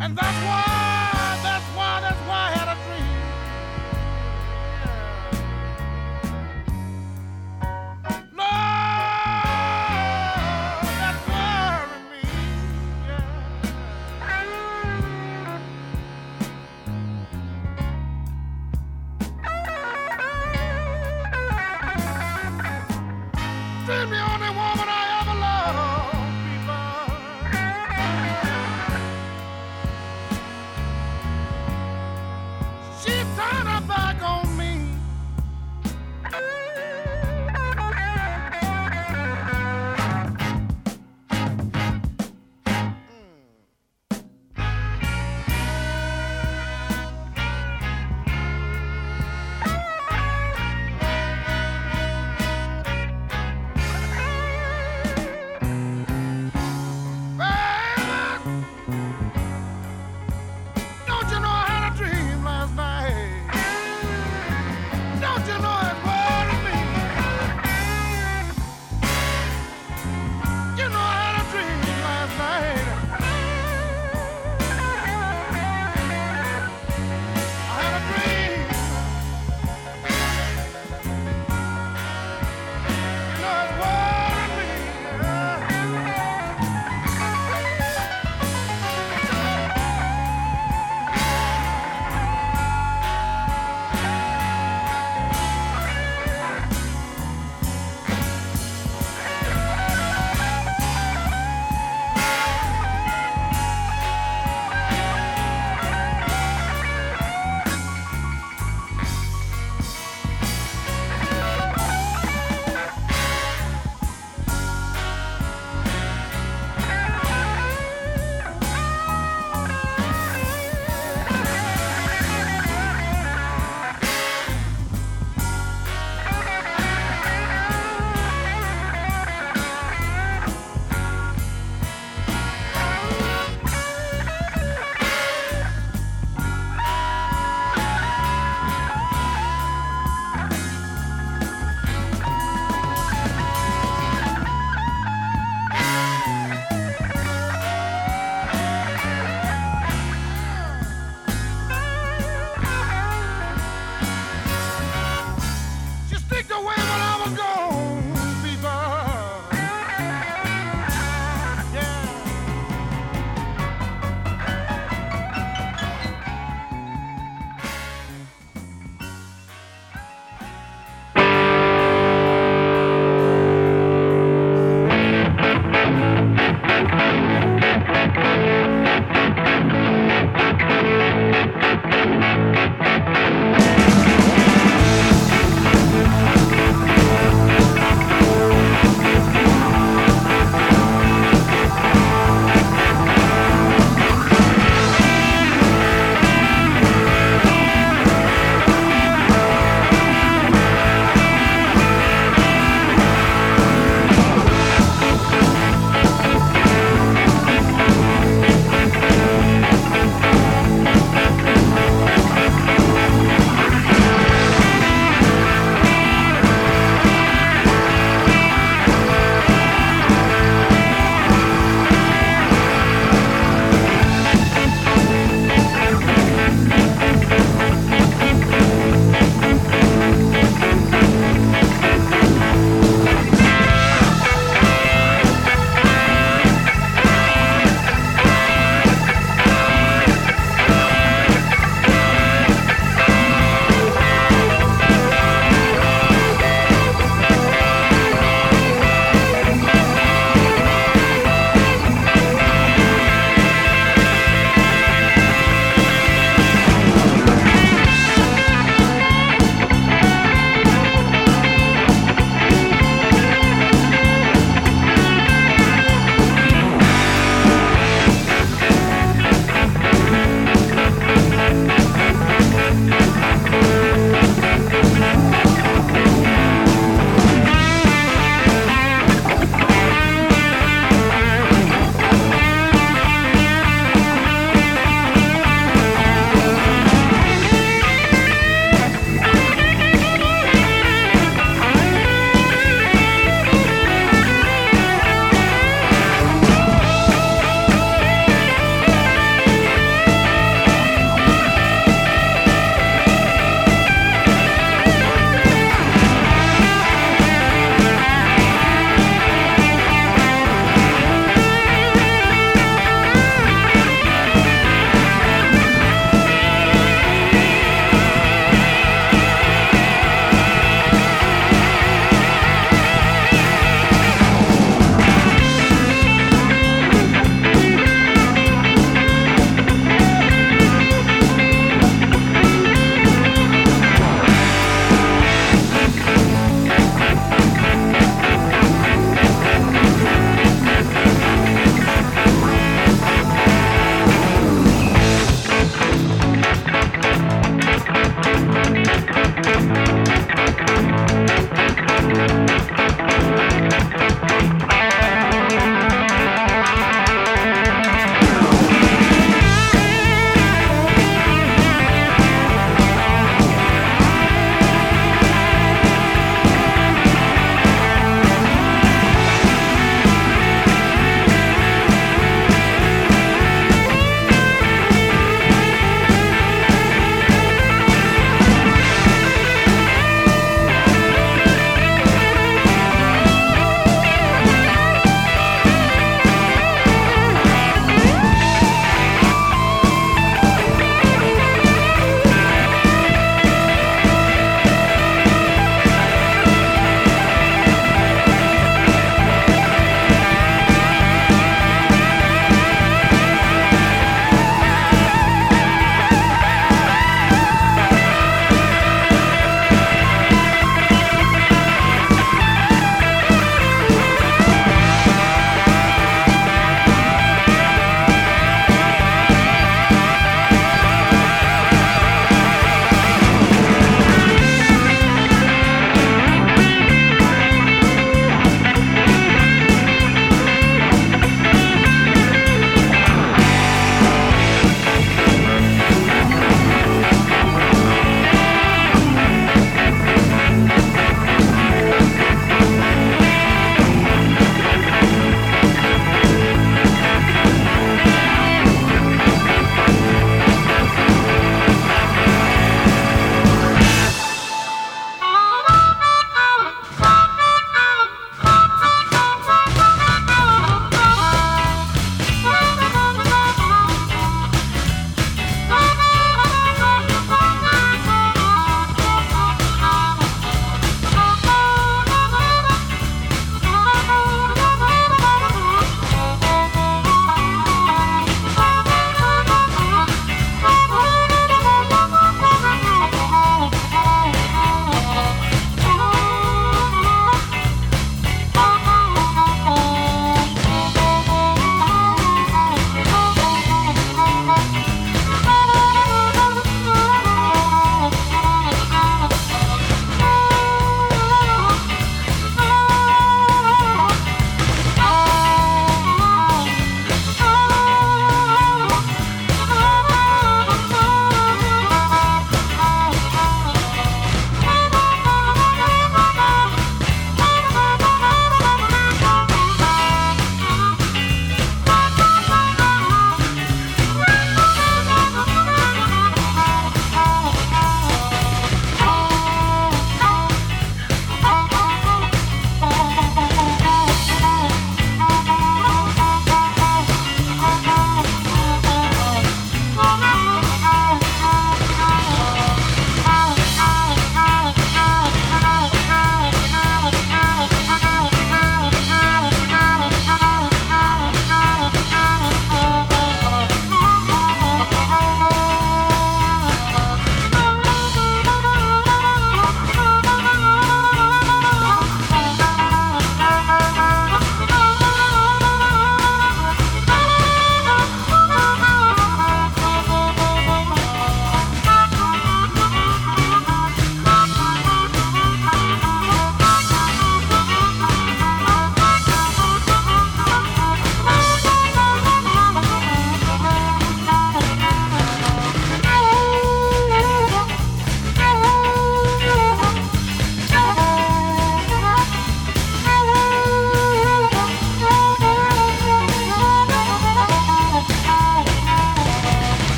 And that's why.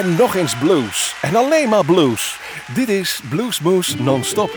En nog eens blues. En alleen maar blues. Dit is Bluesmoose Non-Stop.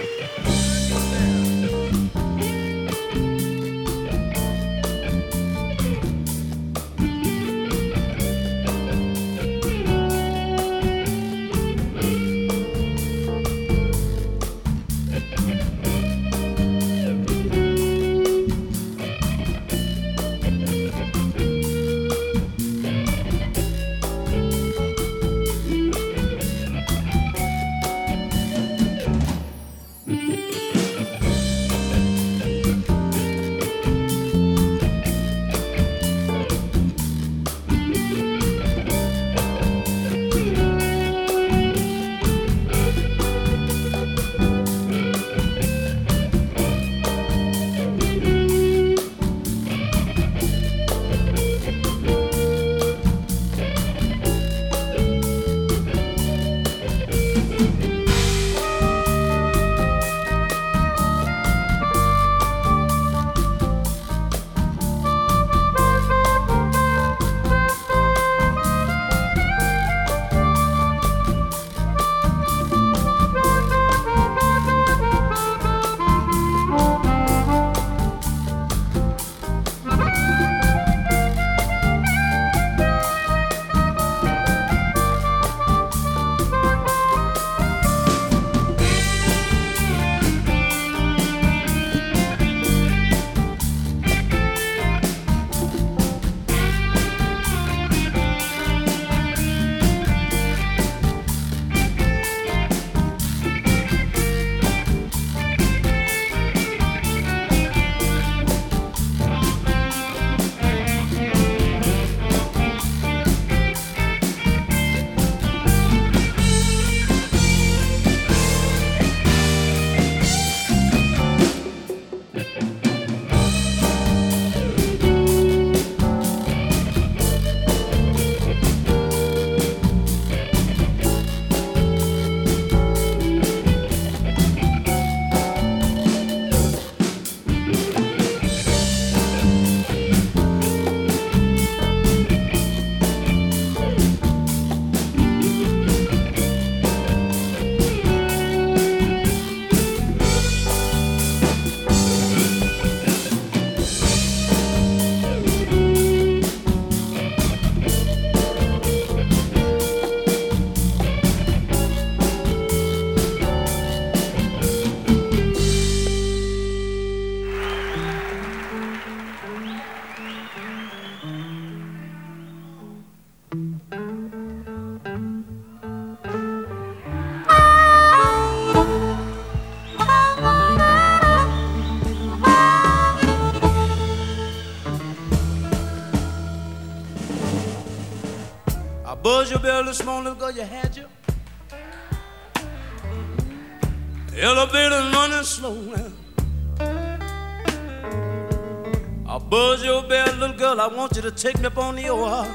Bell this morning, girl, you had you. Elevator running slow now. I buzz your bell, little girl. I want you to take me up on the OR.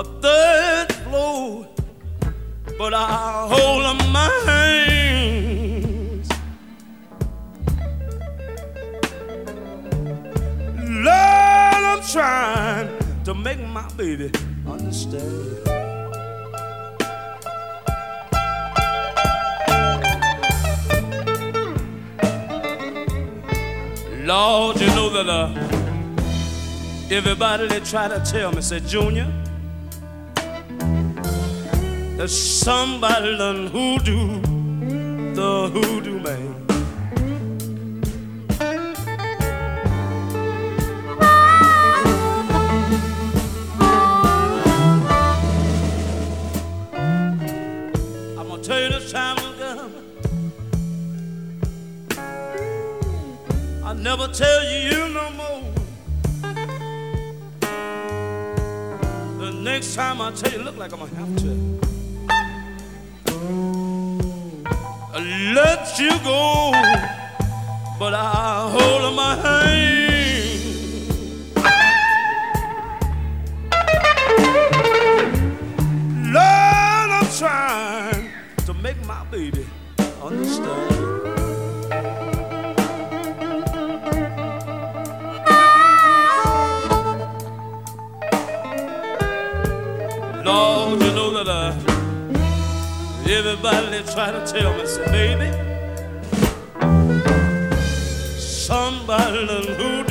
A third floor, but I hold on my hands. Lord, I'm trying to make my baby understand. Lord, you know that uh, everybody they try to tell me, say, Junior, that somebody done hoodoo, the hoodoo man. I'll never tell you no more. The next time I tell you, look like I'm gonna have to let you go, but I hold my hand. Lord, I'm trying to make my baby understand. They try to tell me, say, baby, somebody done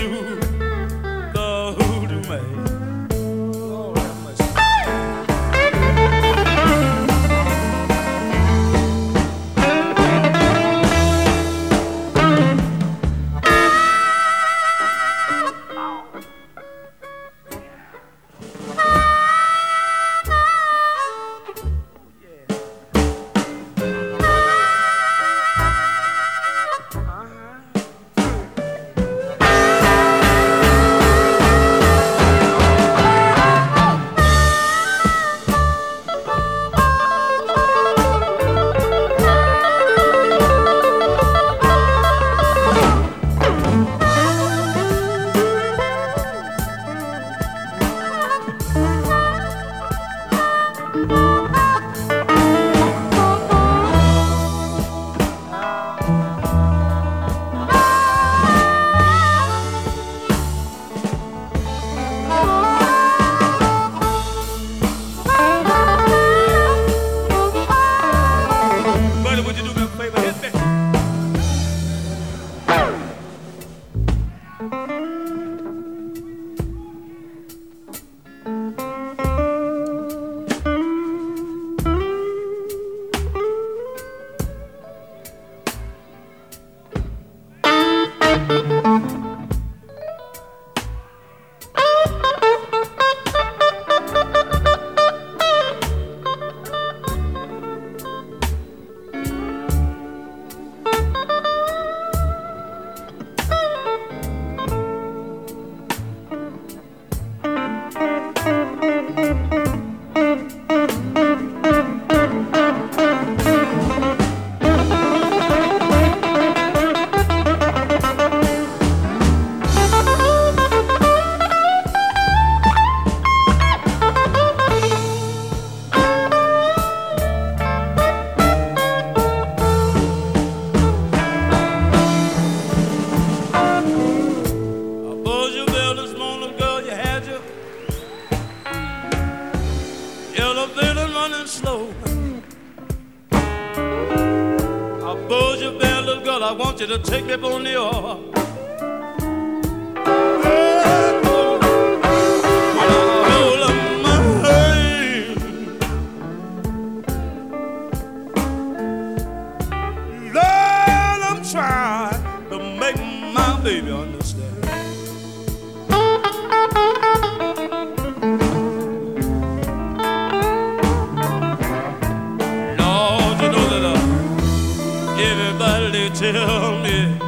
tell me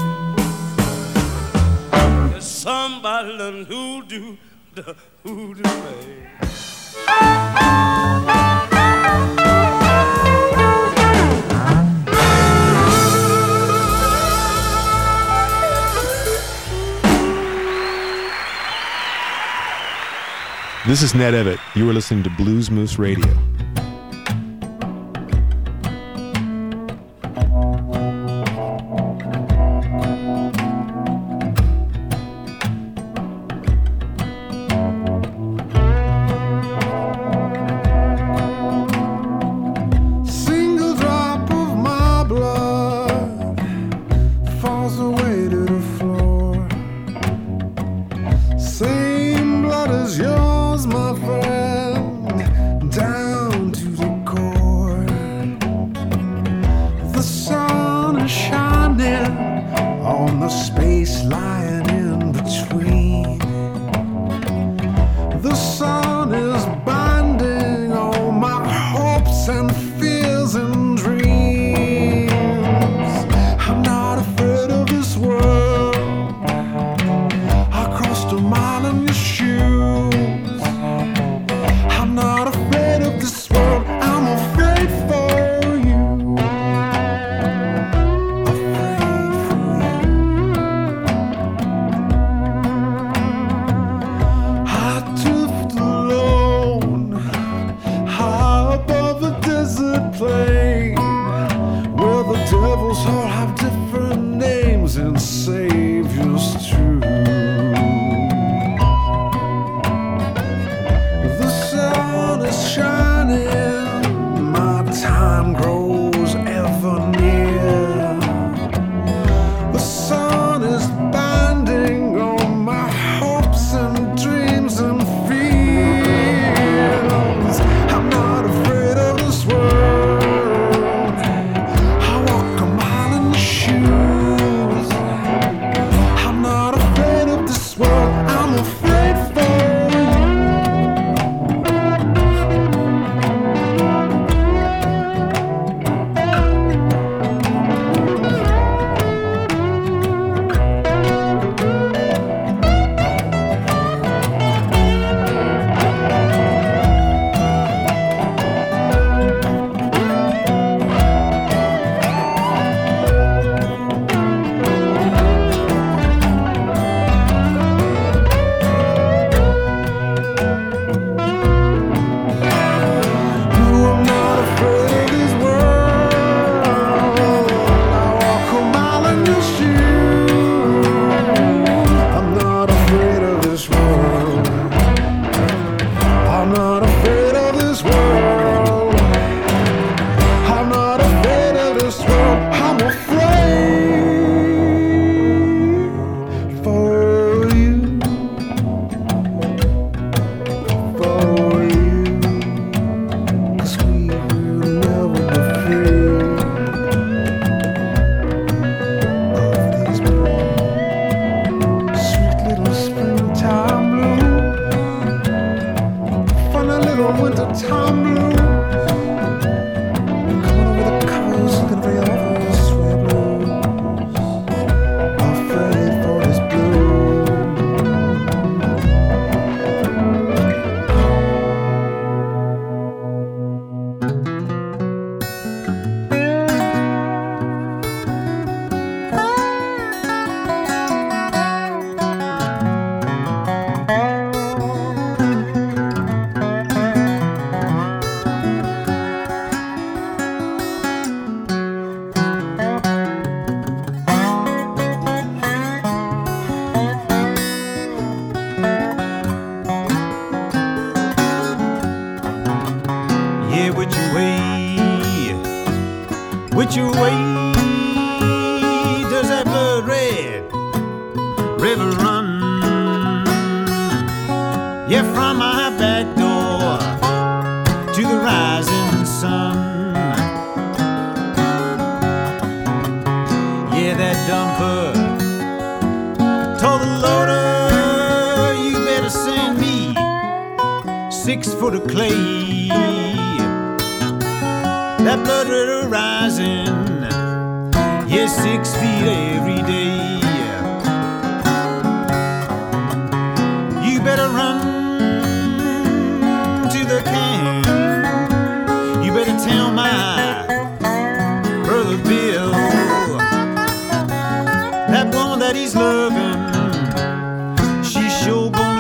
somebody done the. This is Ned Evett. You are listening to Blues Moose Radio.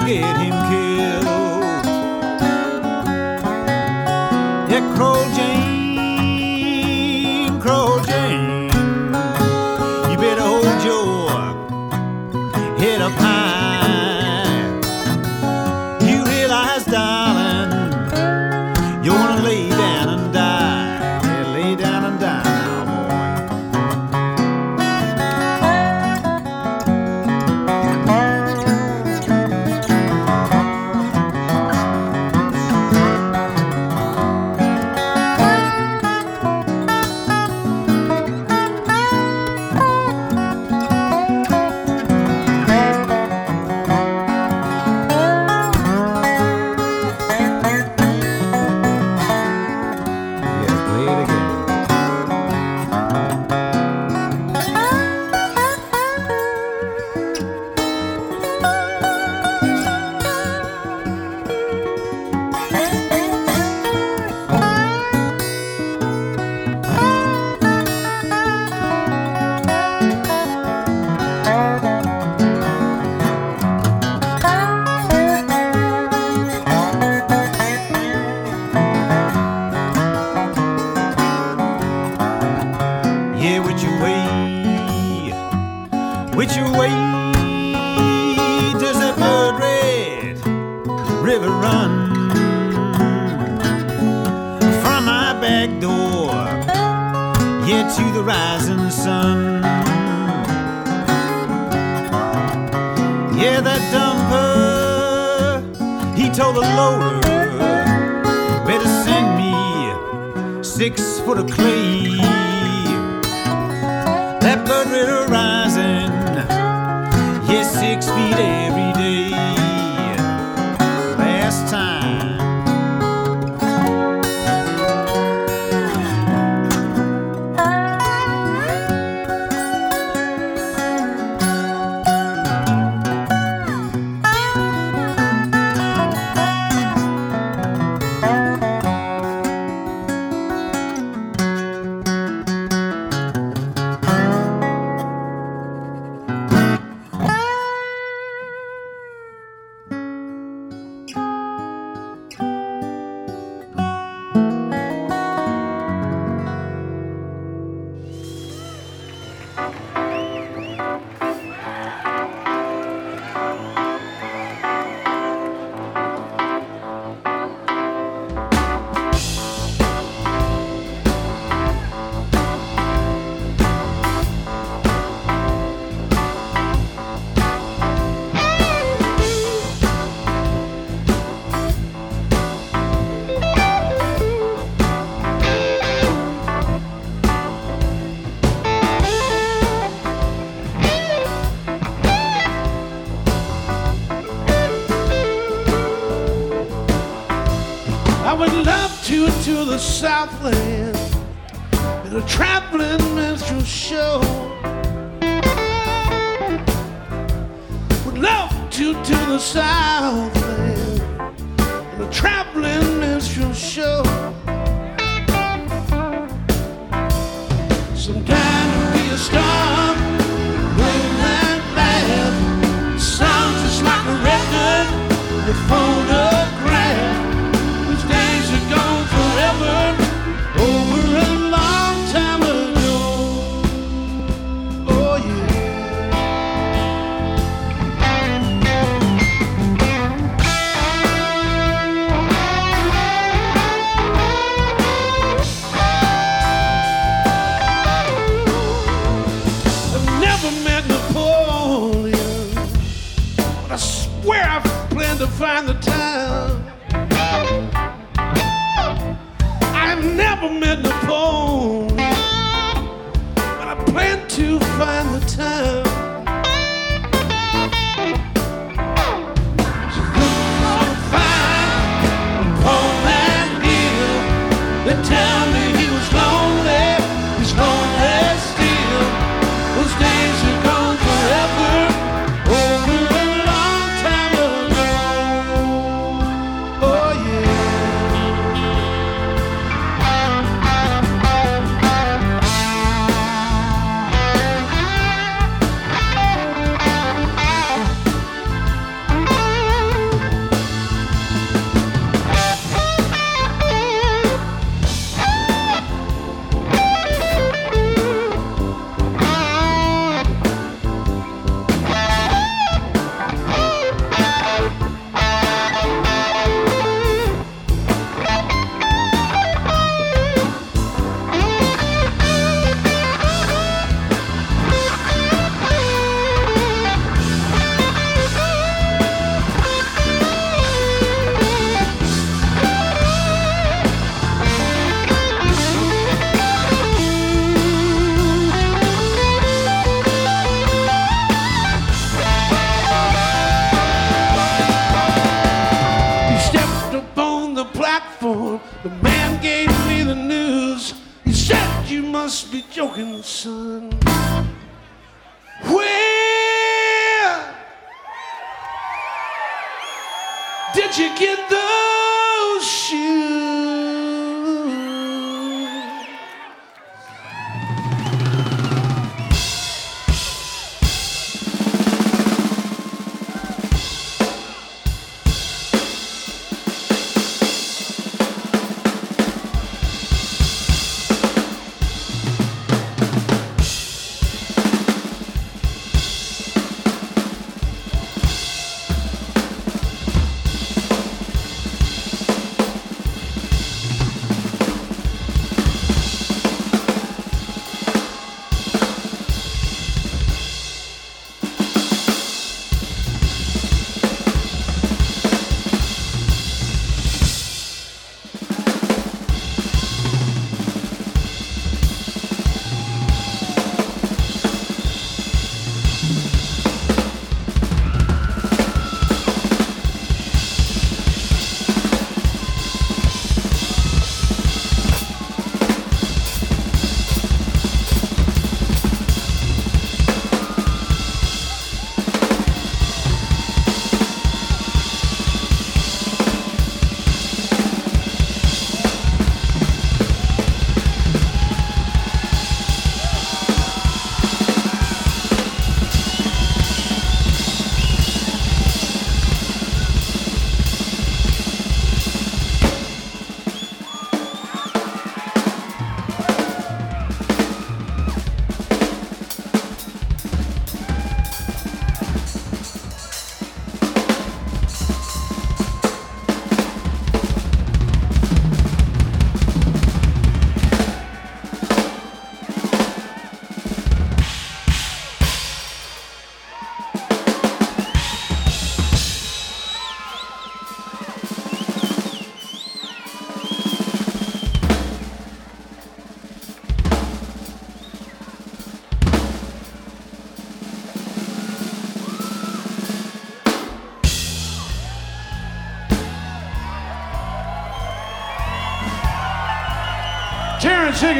get six foot of clay. That blood red horizon, yes, yeah, six feet every to the Southland in a traveling minstrel show. Would love to to the Southland in a traveling minstrel show. Sometimes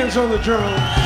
Higgins on the drums.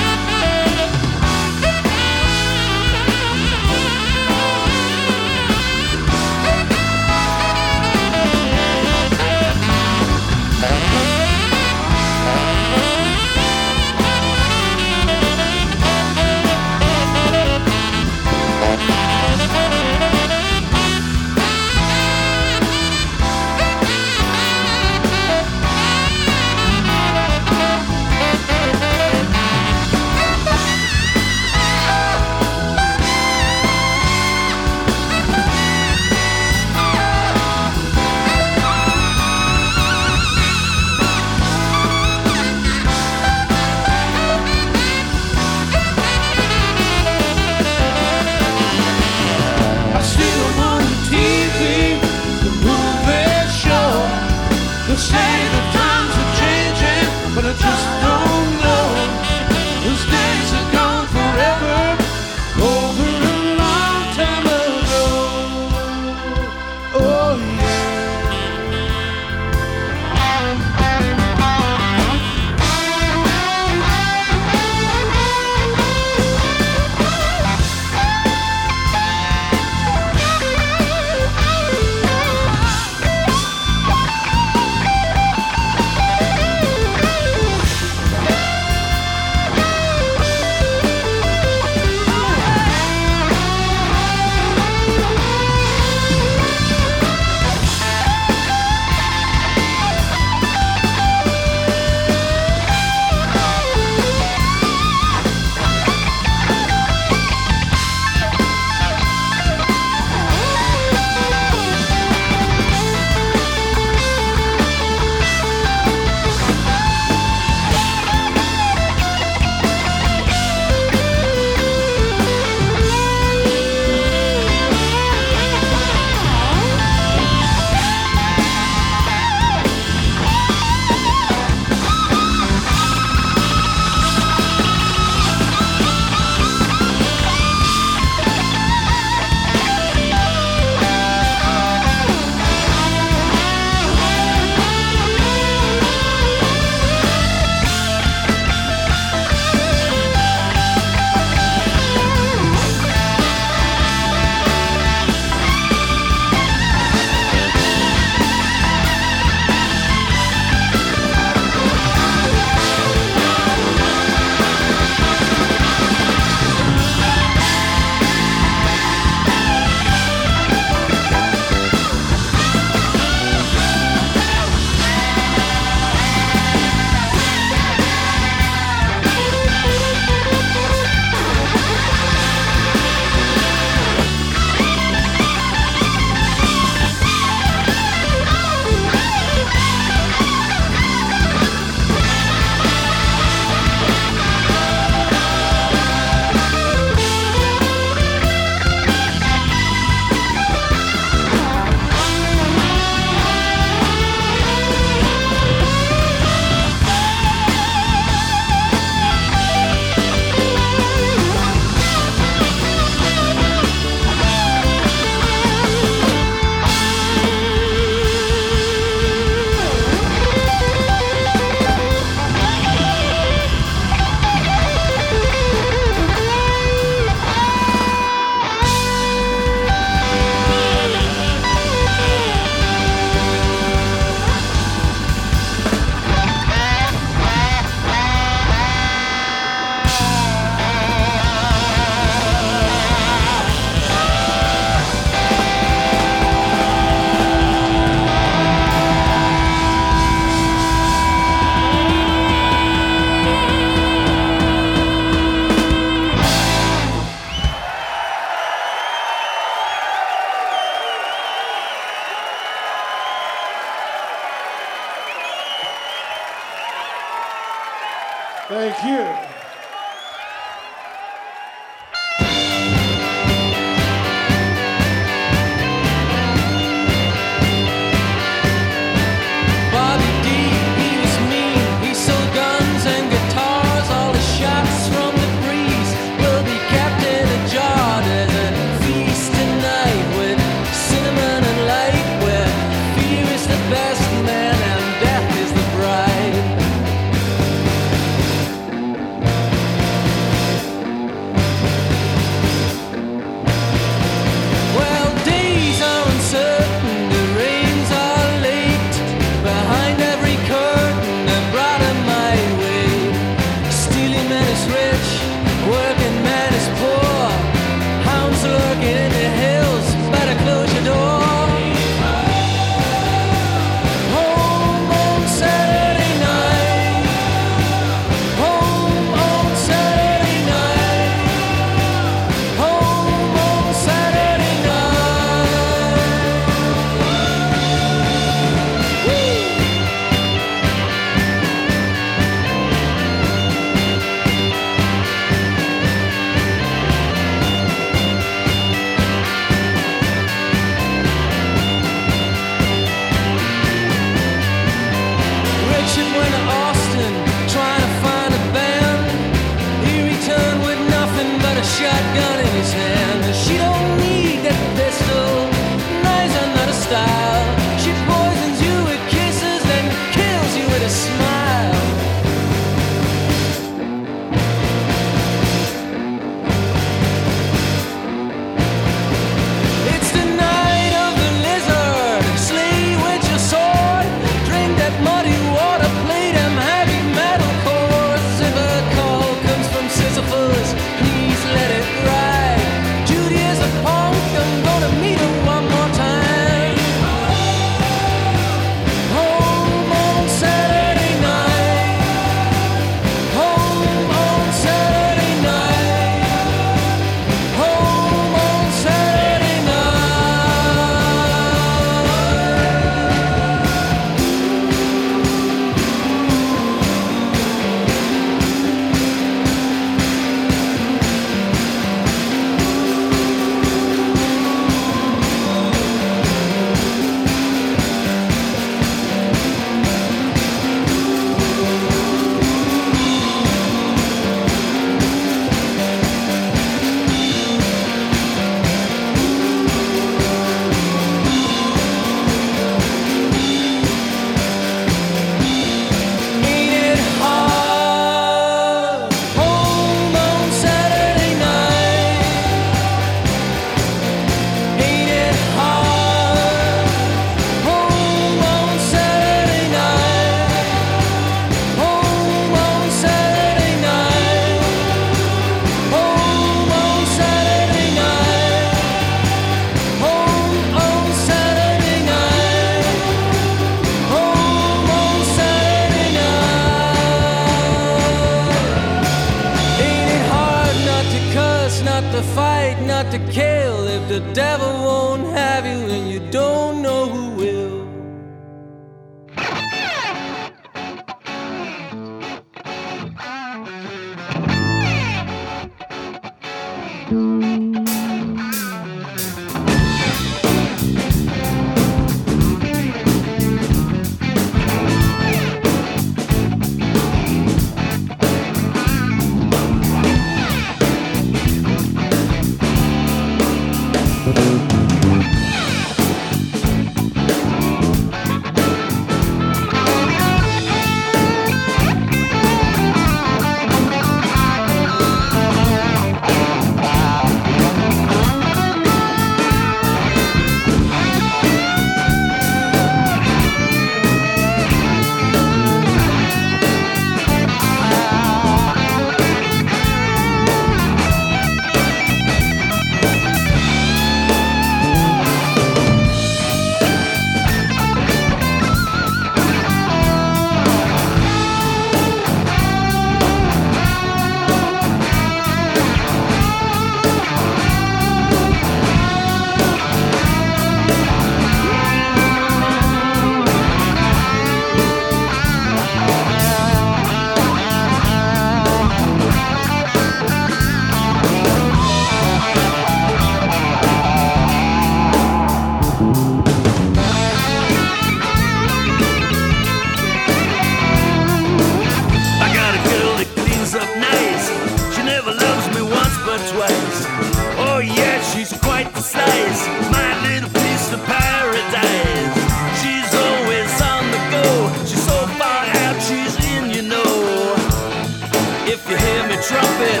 a trumpet,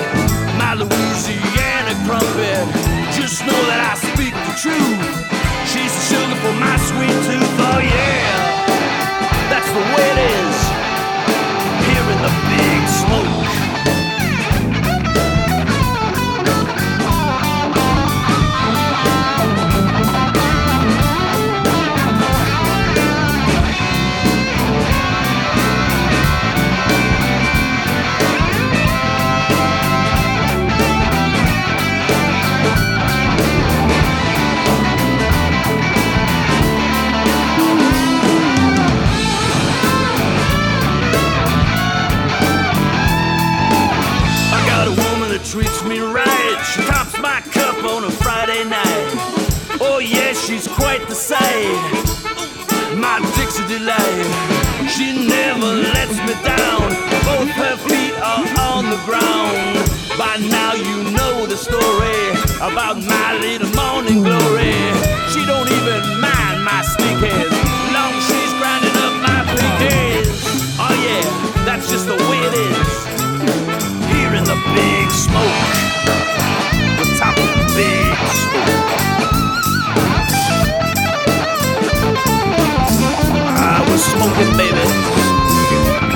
my Louisiana crumpet. Just know that I speak the truth. She's the sugar for my sweet tooth, oh yeah. The sight. My Dixie delight. She never lets me down. Both her feet are on the ground. By now, you know the story about my little morning glory. She don't even mind my sneakers. Long she's grinding up my pinkies. Oh, yeah, that's just the way it is here in the big smoke. The top of the big smoke. Was smoking, baby.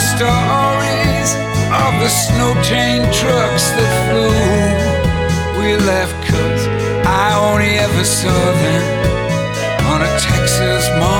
Stories of the snow chain trucks that flew. We left cause I only ever saw them on a Texas morning